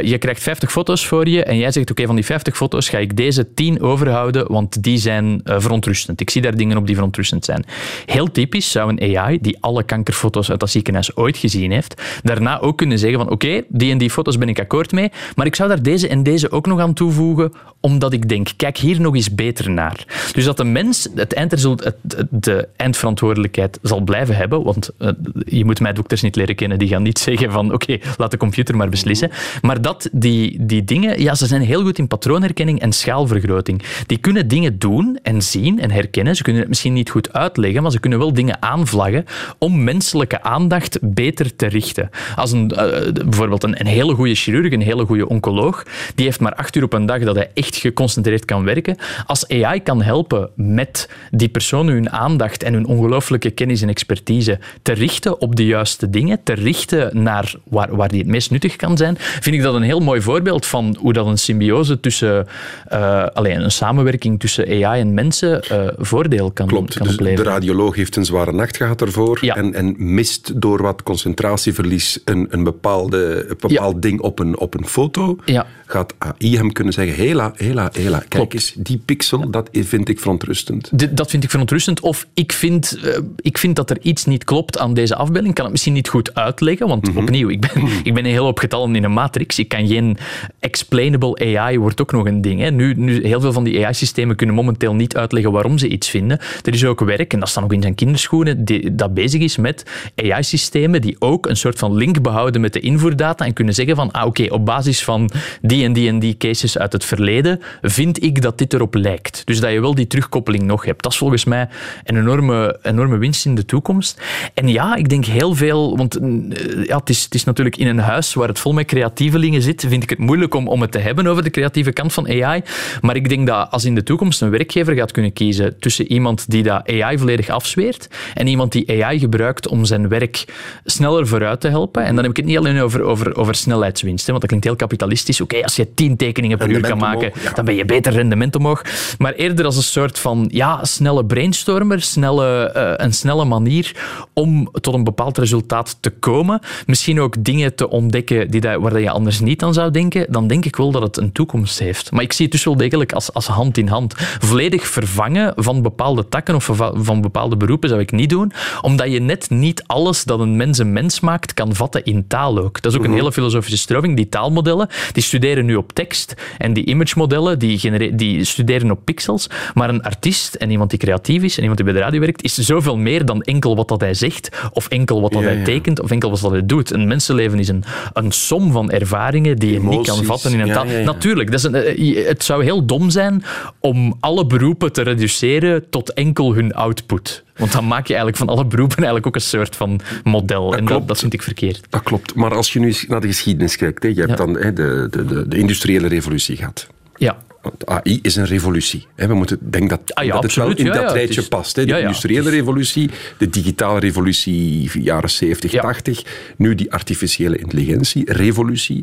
Eh, je krijgt 50 foto's voor je en jij zegt, oké, van die 50 foto's ga ik deze 10 overhouden, want die zijn eh, verontrustend. Ik zie daar dingen op die verontrustend zijn. Heel typisch zou een AI, die alle kankerfoto's uit dat ziekenhuis ooit gezien heeft, daarna ook kunnen zeggen van, oké, die en die foto's ben ik akkoord mee, maar ik zou daar deze en deze ook nog aan toevoegen, omdat ik denk, kijk hier nog eens beter naar. Dus dat de mens het het- de eindverantwoordelijkheid zal blijven hebben, want eh, je moet mij dokters niet leren kennen, die gaan niet zeggen van, oké, laat de computer maar beslissen. Maar dat die, die dingen, ja, ze zijn heel goed in patroonherkenning en schaalvergroting. Die kunnen dingen doen en zien en herkennen. Ze kunnen het misschien niet goed uitleggen, maar ze kunnen wel dingen aanvlaggen om menselijke aandacht beter te richten. Als een, eh, bijvoorbeeld een, een hele goede chirurg, een hele goede oncoloog, die heeft maar acht uur op een dag dat hij echt geconcentreerd kan werken. Als AI kan helpen met die personen hun aandacht en hun ongelooflijke kennis en expertise te richten op de juiste dingen, te richten naar waar, waar die het meest nuttig kan zijn, vind ik dat een heel mooi voorbeeld van hoe dat een symbiose tussen, eh alleen een samenwerking tussen AI en mensen eh, voordeel kan, Klopt. kan Dus de radioloog heeft een zware nacht gehad ervoor Ja. en, en mist door wat concentratieverlies een, een, bepaalde, een bepaald ding op een, op een foto. Ja. Gaat AI hem kunnen zeggen, hela, hela, hela, kijk Klopt. eens, die pixel, dat vind ik verontrustend. Dat vind ik verontrustend. Of ik vind, eh, ik vind dat er iets niet klopt aan deze afbeelding. Ik kan het misschien niet goed uitleggen, want opnieuw, ik ben, ik ben een hele hoop getallen in een matrix. Ik kan geen explainable AI wordt ook nog een ding. Hè. Nu, nu, heel veel van die AI-systemen kunnen momenteel niet uitleggen waarom ze iets vinden. Er is ook werk, en dat staat nog in zijn kinderschoenen, die, dat bezig is met AI-systemen die ook een soort van link behouden met de invoerdata en kunnen zeggen van, ah, oké, op basis van die en die en die cases uit het verleden, vind ik dat dit erop lijkt. Dus dat je wel die terugkoppeling nog hebt. Dat is volgens mij een enorme, enorme winst in de toekomst. En ja, ik denk heel veel, want eh, ja, het, is, het is natuurlijk in een huis waar het vol met creatievelingen zit, vind ik het moeilijk om, om het te hebben over de creatieve kant van AI. Maar ik denk dat als in de toekomst een werkgever gaat kunnen kiezen tussen iemand die dat AI volledig afzweert en iemand die AI gebruikt om zijn werk sneller vooruit te helpen. En dan heb ik het niet alleen over, over, over snelheidswinst, hè, want dat klinkt heel kapitalistisch. Oké, als je tien tekeningen per uur kan maken, dan ben je beter rendement omhoog. Maar eerder als een soort van ja, snelle brainstormer, snelle, uh, een snelle manier om tot een bepaald resultaat te komen. Misschien ook dingen te ontdekken die dat, waar je anders niet aan zou denken. Dan denk ik wel dat het een toekomst heeft. Maar ik zie het dus wel degelijk als, als hand in hand. Volledig vervangen van bepaalde takken of van bepaalde beroepen zou ik niet doen, omdat je net niet alles dat een mens een mens maakt kan vatten in taal ook. Dat is ook een mhm. hele filosofische stroming. Die taalmodellen die studeren nu op tekst en die image modellen die, die studeren op pixels. Maar een artiest en iemand die creatief is en iemand die bij de radio werkt, is zoveel meer dan enkel wat dat hij zegt of enkel wat dat hij tekent of enkel wat dat hij doet. Een mensenleven is een, een som van ervaringen die je niet kan vatten in een taal. Natuurlijk, dat is een, eh, het zou heel dom zijn om alle beroepen te reduceren tot enkel hun output. Want dan maak je eigenlijk van alle beroepen eigenlijk ook een soort van model. Dat en dat, dat, vind ik verkeerd. Dat klopt. Maar als je nu naar de geschiedenis kijkt, hè, je hebt dan hè, de, de, de, de industriële revolutie gehad. Ja. Want AI is een revolutie. We moeten denk dat, ah, ja, dat het wel in dat rijtje past. De industriële revolutie, de digitale revolutie, jaren 70, 80. Nu die artificiële intelligentie-revolutie.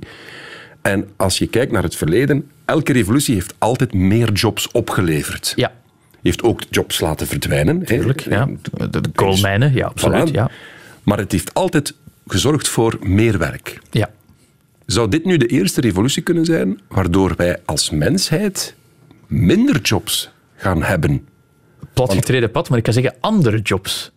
En als je kijkt naar het verleden, elke revolutie heeft altijd meer jobs opgeleverd. Ja. Heeft ook jobs laten verdwijnen. Tuurlijk, ja. De koolmijnen, ja, absoluut. Ja. Maar het heeft altijd gezorgd voor meer werk. Ja. Zou dit nu de eerste revolutie kunnen zijn waardoor wij als mensheid minder jobs gaan hebben? Platgetreden pad, maar ik kan zeggen andere jobs.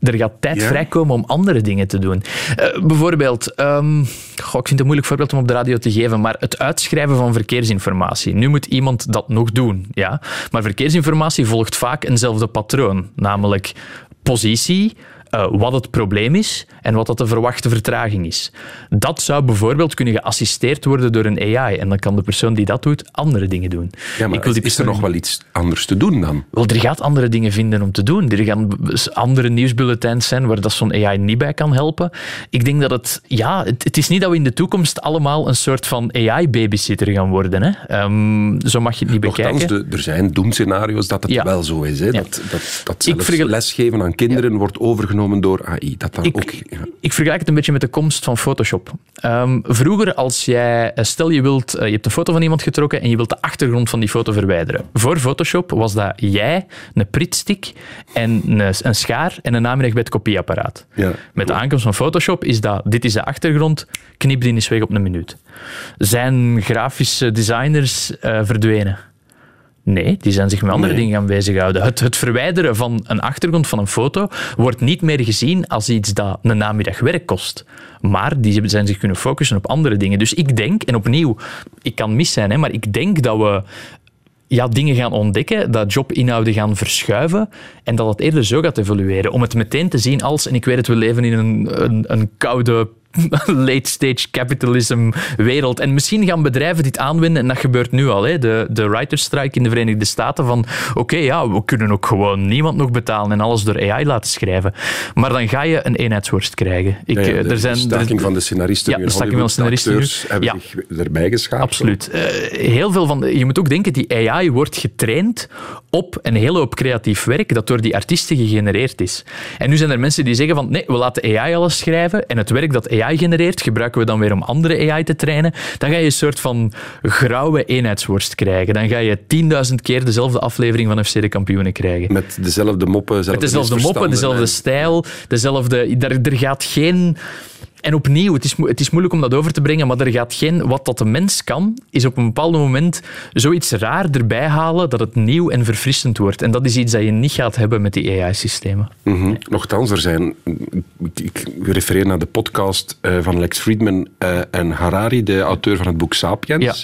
Er gaat tijd vrijkomen om andere dingen te doen. Uh, bijvoorbeeld, um, goh, ik vind het een moeilijk voorbeeld om op de radio te geven, maar het uitschrijven van verkeersinformatie. Nu moet iemand dat nog doen, ja. Maar verkeersinformatie volgt vaak eenzelfde patroon, namelijk positie, uh, wat het probleem is en wat dat de verwachte vertraging is. Dat zou bijvoorbeeld kunnen geassisteerd worden door een AI. En dan kan de persoon die dat doet andere dingen doen. Ja, maar is, is er nog wel iets anders te doen dan? Wel, er gaat andere dingen vinden om te doen. Er gaan andere nieuwsbulletins zijn waar dat zo'n AI niet bij kan helpen. Ik denk dat het... Ja, het, het, is niet dat we in de toekomst allemaal een soort van AI-babysitter gaan worden. Hè. Um, zo mag je het niet bekijken. De, er zijn doemscenario's dat het wel zo is. Hè? Dat, dat, dat zelfs lesgeven aan kinderen wordt overgenomen door AI. Dat dan ik, ook, ik vergelijk het een beetje met de komst van Photoshop. Um, vroeger, als jij, eh, stel je wilt, uh, je hebt een foto van iemand getrokken en je wilt de achtergrond van die foto verwijderen. Voor Photoshop was dat jij, een pritstick en een, een schaar en een naamrecht bij het kopieapparaat. Ja. Met de aankomst van Photoshop is dat, dit is de achtergrond, knip die eens weg op een minuut. Zijn grafische designers uh, verdwenen? Nee, die zijn zich met andere dingen gaan bezighouden. Het, het verwijderen van een achtergrond van een foto wordt niet meer gezien als iets dat een namiddag werk kost. Maar die zijn zich kunnen focussen op andere dingen. Dus ik denk, en opnieuw, ik kan mis zijn, hè, maar ik denk dat we ja, dingen gaan ontdekken, dat jobinhouden gaan verschuiven en dat het eerder zo gaat evolueren. Om het meteen te zien als, en ik weet het, we leven in een, een, een koude late-stage capitalism wereld. En misschien gaan bedrijven dit aanwenden, en dat gebeurt nu al. Hè. De, de writers strike in de Verenigde Staten van oké, ja, we kunnen ook gewoon niemand nog betalen en alles door AI laten schrijven. Maar dan ga je een eenheidsworst krijgen. Ik, ja, eh, er zijn, staking van de scenaristen ja, de staking van de scenaristen nu. hebben ja. zich erbij geschaafd. Absoluut. Uh, heel veel van, je moet ook denken, die AI wordt getraind op een hele hoop creatief werk dat door die artiesten gegenereerd is. En nu zijn er mensen die zeggen van nee, we laten AI alles schrijven en het werk dat AI genereert, gebruiken we dan weer om andere AI te trainen, dan ga je een soort van grauwe eenheidsworst krijgen. Dan ga je 10.000 keer dezelfde aflevering van FC de kampioenen krijgen. Met dezelfde moppen, Met dezelfde moppen, dezelfde stijl, dezelfde... Er, er gaat geen En opnieuw, het is, mo- het is moeilijk om dat over te brengen, maar er gaat geen... Wat dat de mens kan, is op een bepaald moment zoiets raar erbij halen dat het nieuw en verfrissend wordt. En dat is iets dat je niet gaat hebben met die AI-systemen. Mhm. Nochtans, er zijn... Ik, ik refereer naar de podcast eh, van Lex Friedman eh, en Harari, de auteur van het boek Sapiens. Ja.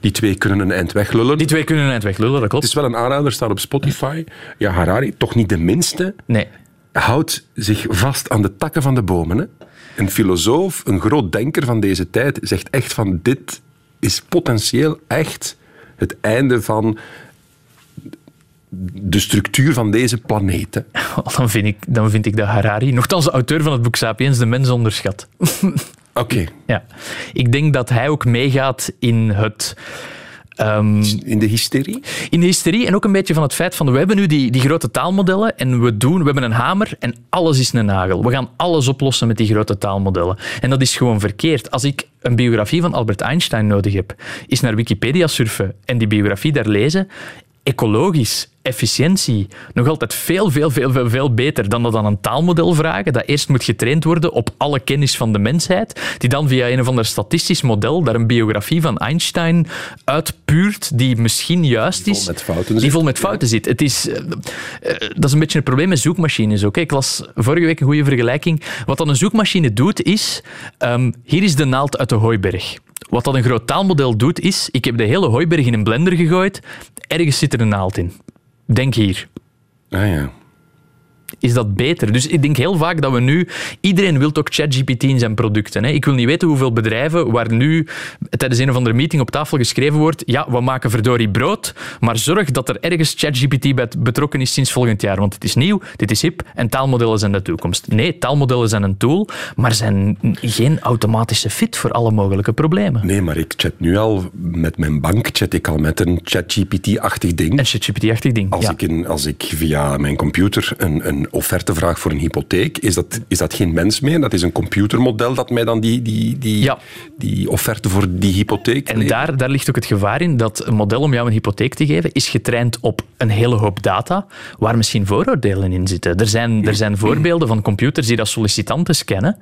Die twee kunnen een eind weglullen. Die twee kunnen een eind weglullen, dat Het klopt. is wel een aanrader, staat op Spotify. Ja, Harari, toch niet de minste, Nee. Houdt zich vast aan de takken van de bomen. Hè? Een filosoof, een groot denker van deze tijd, zegt echt van dit is potentieel echt het einde van de structuur van deze planeet. Dan vind, ik, dan vind ik dat Harari, nogthans de auteur van het boek Sapiens, de mens onderschat. Oké, ja. Ik denk dat hij ook meegaat in het... ehm, in de hysterie? in de hysterie en ook een beetje van het feit van we hebben nu die, die grote taalmodellen en we doen, we hebben een hamer en alles is een nagel. We gaan alles oplossen met die grote taalmodellen. En dat is gewoon verkeerd. Als ik een biografie van Albert Einstein nodig heb, is naar Wikipedia surfen en die biografie daar lezen, ecologisch, efficiëntie, nog altijd veel, veel, veel, veel, veel beter dan dat aan een taalmodel vragen, dat eerst moet getraind worden op alle kennis van de mensheid, die dan via een of ander statistisch model daar een biografie van Einstein uitpuurt die misschien juist is. met fouten Die vol met fouten zit. Het is, eh, dat is een beetje een probleem met zoekmachines ook. hè. Ik las vorige week een goede vergelijking. Wat dan een zoekmachine doet, is... ehm, hier is de naald uit de hooiberg. Wat dat een groot taalmodel doet, is... Ik heb de hele hooiberg in een blender gegooid. Ergens zit er een naald in. Denk hier. Ah ja. Is dat beter? Dus ik denk heel vaak dat we nu... Iedereen wil ook ChatGPT in zijn producten. Hè. Ik wil niet weten hoeveel bedrijven waar nu tijdens een of andere meeting op tafel geschreven wordt ja, we maken verdorie brood, maar zorg dat er ergens ChatGPT bij betrokken is sinds volgend jaar. Want het is nieuw, dit is hip en taalmodellen zijn de toekomst. Nee, taalmodellen zijn een tool, maar zijn geen automatische fit voor alle mogelijke problemen. Nee, maar ik chat nu al met mijn bank, chat ik al met een ChatGPT-achtig ding. Een ChatGPT-achtig ding. Als, ja. ik in, als ik via mijn computer een, een offerte vraag voor een hypotheek, is dat, is dat geen mens meer. Dat is een computermodel dat mij dan die, die, die, Ja. die offerte voor die hypotheek En daar, daar ligt ook het gevaar in dat een model om jou een hypotheek te geven is getraind op een hele hoop data waar misschien vooroordelen in zitten. Er zijn, er zijn voorbeelden van computers die dat sollicitanten scannen,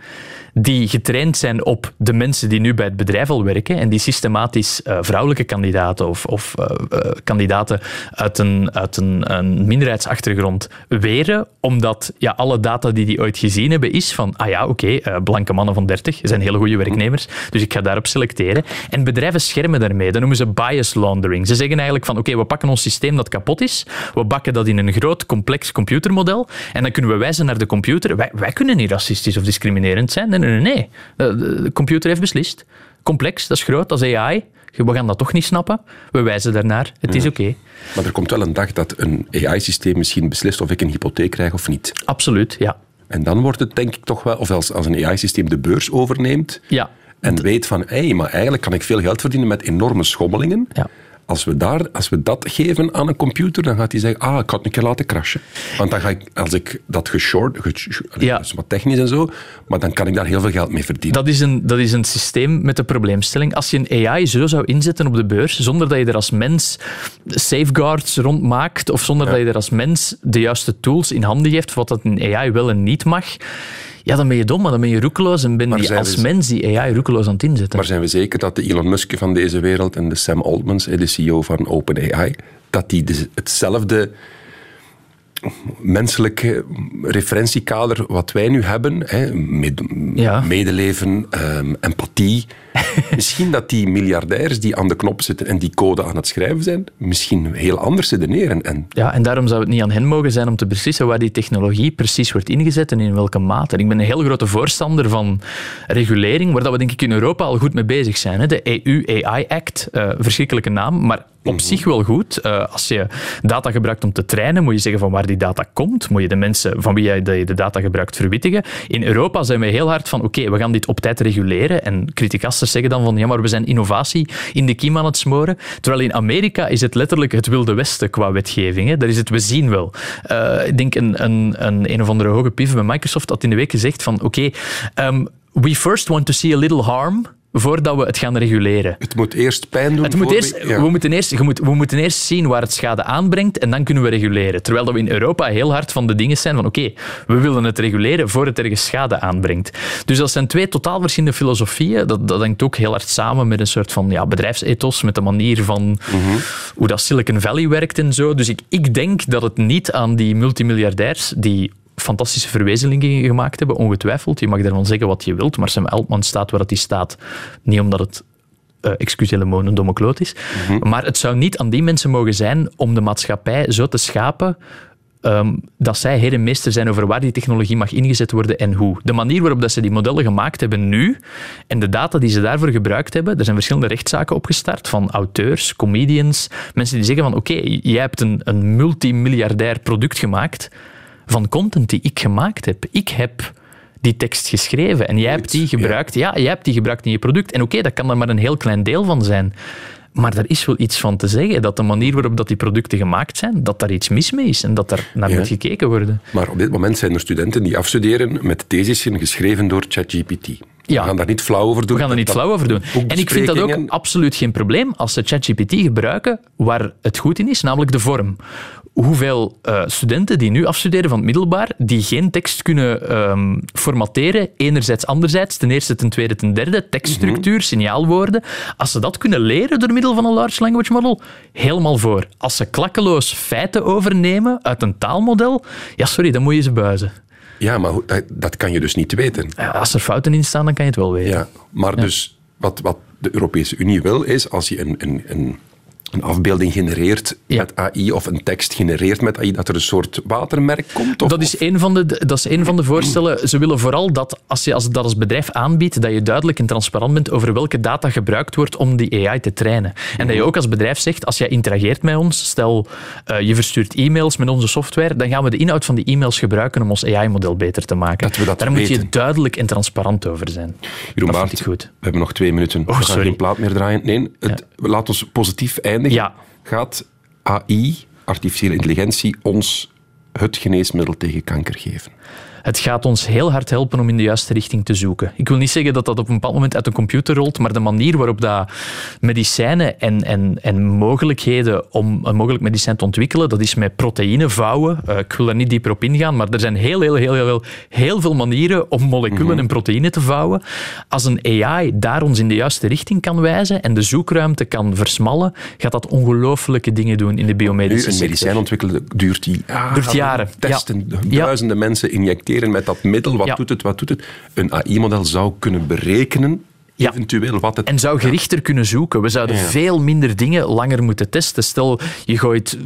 die getraind zijn op de mensen die nu bij het bedrijf al werken en die systematisch eh, vrouwelijke kandidaten of, of eh, eh, kandidaten uit, een, uit een, een minderheidsachtergrond weren, omdat ja, alle data die die ooit gezien hebben is van, ah ja, oké, blanke mannen van 30 zijn hele goede werknemers, dus ik ga daarop selecteren. En bedrijven schermen daarmee. Dat noemen ze bias laundering. Ze zeggen eigenlijk van, oké, we pakken ons systeem dat kapot is, we bakken dat in een groot, complex computermodel en dan kunnen we wijzen naar de computer. Wij, wij kunnen niet racistisch of discriminerend zijn. Nee, nee. De, de- de computer heeft beslist. Complex, dat is groot, dat is AI. We gaan dat toch niet snappen. We wijzen daarnaar. Het is oké. Maar er komt wel een dag dat een AI-systeem misschien beslist of ik een hypotheek krijg of niet. Absoluut, ja. En dan wordt het denk ik toch wel, of als, als een AI-systeem de beurs overneemt Ja, en weet van, hé, hey, maar eigenlijk kan ik veel geld verdienen met enorme schommelingen. Ja. Als we, daar, als we dat geven aan een computer, dan gaat hij zeggen, ah, ik had het een keer laten crashen. Want dan ga ik, als ik dat geshort, ge- Ja. dat is wat technisch en zo, maar dan kan ik daar heel veel geld mee verdienen. Dat is, een, dat is een systeem met een probleemstelling. Als je een AI zo zou inzetten op de beurs, zonder dat je er als mens safeguards rond maakt, of zonder dat je er als mens de juiste tools in handen geeft, wat dat een AI wel en niet mag, ja, dan ben je dom, maar dan ben je roekeloos en ben Maar je als we- mens die AI roekeloos aan het inzetten. Maar zijn we zeker dat de Elon Musk van deze wereld en de Sam Altmans, de CEO van OpenAI, dat die hetzelfde menselijke referentiekader wat wij nu hebben, hè, medeleven, ehm, empathie, misschien dat die miljardairs die aan de knop zitten en die code aan het schrijven zijn, misschien heel anders redeneren. En Ja, en daarom zou het niet aan hen mogen zijn om te beslissen waar die technologie precies wordt ingezet en in welke mate. Ik ben een heel grote voorstander van regulering, waar dat we denk ik in Europa al goed mee bezig zijn. hè. De EU AI Act, eh, verschrikkelijke naam, maar op zich wel goed. Eh, als je data gebruikt om te trainen, moet je zeggen van waar die data komt. Moet je de mensen van wie je de, data gebruikt verwittigen. In Europa zijn we heel hard van oké, we gaan dit op tijd reguleren. En criticasters zeggen dan van ja, maar we zijn innovatie in de kiem aan het smoren. Terwijl in Amerika is het letterlijk het wilde westen qua wetgeving. Hè. Daar is het we zien wel. Eh, ik denk een, een, een, een of andere hoge pief bij Microsoft had in de week gezegd van oké, ehm, we first want to see a little harm voordat we het gaan reguleren. Het moet eerst pijn doen. Het moet eerst, we- ja. we, moeten eerst, je moet, we moeten eerst zien waar het schade aanbrengt en dan kunnen we reguleren. Terwijl dat we in Europa heel hard van de dingen zijn van oké, we willen het reguleren voor het ergens schade aanbrengt. Dus dat zijn twee totaal verschillende filosofieën. Dat, dat hangt ook heel hard samen met een soort van ja, bedrijfsethos, met de manier van hoe dat Silicon Valley werkt en zo. Dus ik, ik denk dat het niet aan die multimiljardairs die fantastische verwezenlijkingen gemaakt hebben, ongetwijfeld. Je mag daarvan zeggen wat je wilt, maar Sam Altman staat waar hij staat. Niet omdat het eh excuus een domme kloot is. Maar het zou niet aan die mensen mogen zijn om de maatschappij zo te schapen ehm, dat zij heer en meester zijn over waar die technologie mag ingezet worden en hoe. De manier waarop dat ze die modellen gemaakt hebben nu en de data die ze daarvoor gebruikt hebben, er zijn verschillende rechtszaken opgestart van auteurs, comedians, mensen die zeggen van oké, jij hebt een, een multimiljardair product gemaakt van content die ik gemaakt heb. Ik heb die tekst geschreven en jij hebt die gebruikt. Ja, jij hebt die gebruikt in je product. En oké, dat kan er maar een heel klein deel van zijn. Maar daar is wel iets van te zeggen, dat de manier waarop dat die producten gemaakt zijn, dat daar iets mis mee is en dat daar naar Ja. moet gekeken worden. Maar op dit moment zijn er studenten die afstuderen met thesissen geschreven door ChatGPT. Ja. We gaan daar niet flauw over doen. We gaan er niet flauw over doen. En ik vind dat ook absoluut geen probleem als ze ChatGPT gebruiken waar het goed in is, namelijk de vorm. Hoeveel eh, studenten die nu afstuderen van het middelbaar, die geen tekst kunnen ehm, formateren, enerzijds, anderzijds, ten eerste, ten tweede, ten derde, tekststructuur, Mhm. signaalwoorden, als ze dat kunnen leren door middel van een large language model, helemaal voor. Als ze klakkeloos feiten overnemen uit een taalmodel, ja, sorry, dan moet je ze buizen. Ja, maar hoe- dat, dat kan je dus niet weten. Ja, Als er fouten in staan, dan kan je het wel weten. Ja, maar dus wat, wat de Europese Unie wil, is als je een, een, een, een afbeelding genereert Ja. met AI of een tekst genereert met AI, dat er een soort watermerk komt? Of, Dat is, een van de, dat is een van de voorstellen. Ze willen vooral dat als je als, dat als bedrijf aanbiedt, dat je duidelijk en transparant bent over welke data gebruikt wordt om die AI te trainen. En dat je ook als bedrijf zegt, als jij interageert met ons, stel eh, je verstuurt e-mails met onze software, dan gaan we de inhoud van die e-mails gebruiken om ons AI-model beter te maken. Dat we dat Daar moet je duidelijk en transparant over zijn. Jeroen dat Baart, goed. we hebben nog twee minuten. we gaan sorry. geen plaat meer draaien. Nee, het, laat ons positief eindigen. Ja. Gaat AI, artificiële intelligentie, ons het geneesmiddel tegen kanker geven? Het gaat ons heel hard helpen om in de juiste richting te zoeken. Ik wil niet zeggen dat dat op een bepaald moment uit een computer rolt, maar de manier waarop dat medicijnen en, en, en mogelijkheden om een mogelijk medicijn te ontwikkelen, dat is met proteïne vouwen. Eh, ik wil daar niet dieper op ingaan, maar er zijn heel, heel, heel, heel, heel, veel manieren om moleculen en proteïnen te vouwen. Als een AI daar ons in de juiste richting kan wijzen en de zoekruimte kan versmallen, gaat dat ongelooflijke dingen doen in de Nu, biomedische een sector. medicijn ontwikkelen duurt die Duurt jaren, Testen, ja. duizenden mensen injecteren met dat middel. Wat Ja. doet het, wat doet het? Een AI-model zou kunnen berekenen, Ja. eventueel, wat het... En zou gerichter kunnen zoeken. We zouden Ja. veel minder dingen langer moeten testen. Stel, je gooit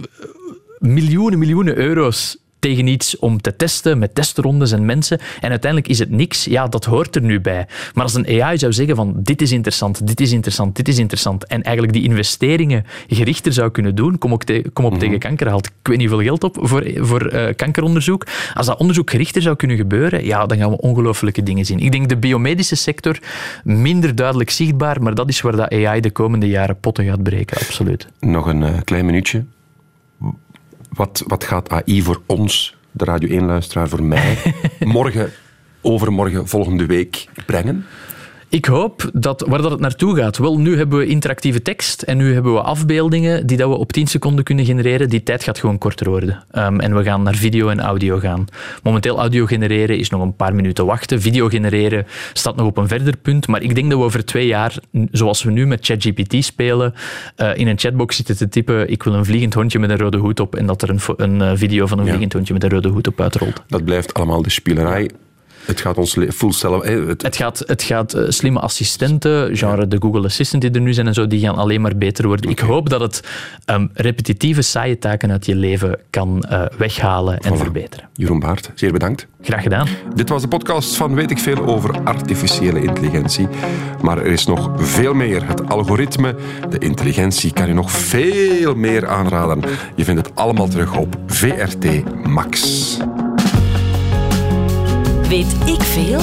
miljoenen, miljoenen euro's tegen iets om te testen met testrondes en mensen en uiteindelijk is het niks. Ja, dat hoort er nu bij. Maar als een AI zou zeggen van dit is interessant, dit is interessant, dit is interessant en eigenlijk die investeringen gerichter zou kunnen doen, kom, ook te- kom op tegen kanker, haalt ik weet niet hoeveel geld op voor, voor eh, kankeronderzoek. Als dat onderzoek gerichter zou kunnen gebeuren, ja, dan gaan we ongelooflijke dingen zien. Ik denk de biomedische sector minder duidelijk zichtbaar, maar dat is waar dat AI de komende jaren potten gaat breken, absoluut. Nog een eh, klein minuutje. Wat, wat gaat AI voor ons, de Radio 1-luisteraar, voor mij, morgen, overmorgen, volgende week brengen? Ik hoop dat waar dat het naartoe gaat. Wel, nu hebben we interactieve tekst en nu hebben we afbeeldingen die dat we op 10 seconden kunnen genereren. Die tijd gaat gewoon korter worden. Ehm, en we gaan naar video en audio gaan. Momenteel audio genereren is nog een paar minuten wachten. Video genereren staat nog op een verder punt. Maar ik denk dat we over twee jaar, zoals we nu met ChatGPT spelen, eh, in een chatbox zitten te typen ik wil een vliegend hondje met een rode hoed op en dat er een, een eh, video van een Ja. vliegend hondje met een rode hoed op uitrolt. Dat blijft allemaal de spielerij. Het gaat ons full Het, Het gaat, het gaat eh, slimme assistenten, genre de Google Assistant die er nu zijn en zo, die gaan alleen maar beter worden. Ik hoop dat het ehm, repetitieve, saaie taken uit je leven kan eh, weghalen en Voilà. verbeteren. Jeroen Baart, zeer bedankt. Graag gedaan. Dit was de podcast van Weet ik Veel over artificiële intelligentie. Maar er is nog veel meer. Het algoritme, de intelligentie kan je nog veel meer aanraden. Je vindt het allemaal terug op VRT Max. Weet ik veel?